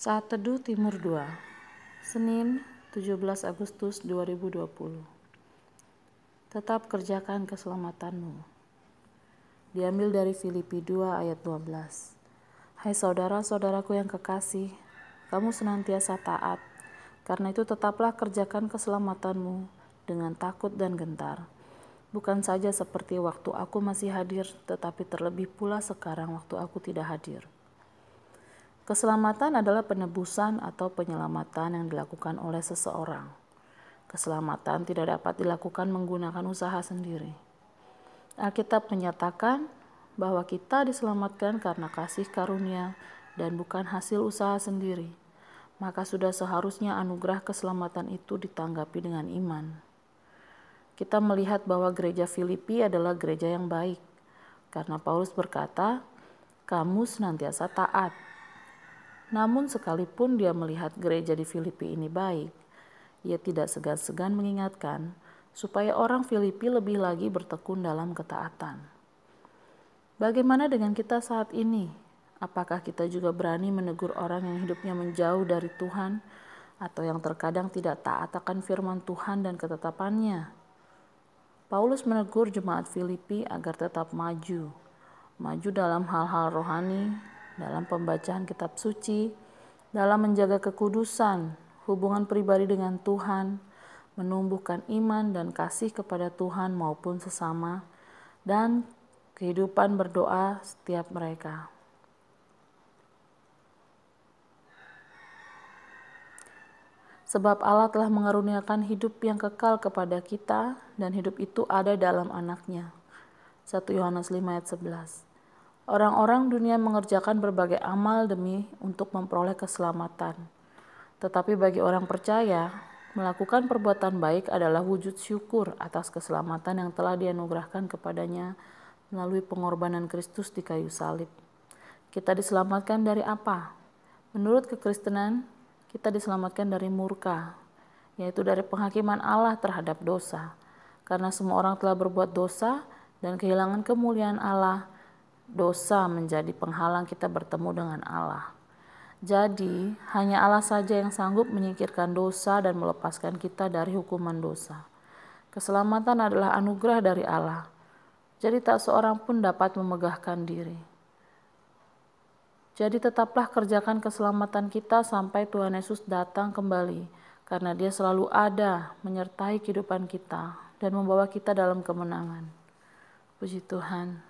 Saat Teduh Timur 2 Senin 17 Agustus 2020 Tetap kerjakan keselamatanmu. Diambil dari Filipi 2 ayat 12 Hai saudara-saudaraku yang kekasih Kamu senantiasa taat. Karena itu tetaplah kerjakan keselamatanmu Dengan takut dan gentar. Bukan saja seperti waktu aku masih hadir Tetapi terlebih pula sekarang waktu aku tidak hadir Keselamatan adalah penebusan atau penyelamatan yang dilakukan oleh seseorang. Keselamatan tidak dapat dilakukan menggunakan usaha sendiri. Alkitab menyatakan bahwa kita diselamatkan karena kasih karunia dan bukan hasil usaha sendiri. Maka sudah seharusnya anugerah keselamatan itu ditanggapi dengan iman. Kita melihat bahwa gereja Filipi adalah gereja yang baik, karena Paulus berkata, "Kamu senantiasa taat." Namun sekalipun dia melihat gereja di Filipi ini baik, ia tidak segan-segan mengingatkan supaya orang Filipi lebih lagi bertekun dalam ketaatan. Bagaimana dengan kita saat ini? Apakah kita juga berani menegur orang yang hidupnya menjauh dari Tuhan atau yang terkadang tidak taat akan firman Tuhan dan ketetapannya? Paulus menegur jemaat Filipi agar tetap maju, maju dalam hal-hal rohani, dalam pembacaan kitab suci, dalam menjaga kekudusan, hubungan pribadi dengan Tuhan, menumbuhkan iman dan kasih kepada Tuhan maupun sesama, dan kehidupan berdoa setiap mereka. Sebab Allah telah mengaruniakan hidup yang kekal kepada kita dan hidup itu ada dalam anaknya. 1 Yohanes 5 ayat 11 Orang-orang dunia mengerjakan berbagai amal demi untuk memperoleh keselamatan. Tetapi bagi orang percaya, melakukan perbuatan baik adalah wujud syukur atas keselamatan yang telah dianugerahkan kepadanya melalui pengorbanan Kristus di kayu salib. Kita diselamatkan dari apa? Menurut kekristenan, kita diselamatkan dari murka, yaitu dari penghakiman Allah terhadap dosa. Karena semua orang telah berbuat dosa dan kehilangan kemuliaan Allah, dosa menjadi penghalang kita bertemu dengan Allah. Jadi, hanya Allah saja yang sanggup menyingkirkan dosa dan melepaskan kita dari hukuman dosa. Keselamatan adalah anugerah dari Allah. Jadi tak seorang pun dapat memegahkan diri. Jadi tetaplah kerjakan keselamatan kita sampai Tuhan Yesus datang kembali, karena Dia selalu ada menyertai kehidupan kita dan membawa kita dalam kemenangan. Puji Tuhan.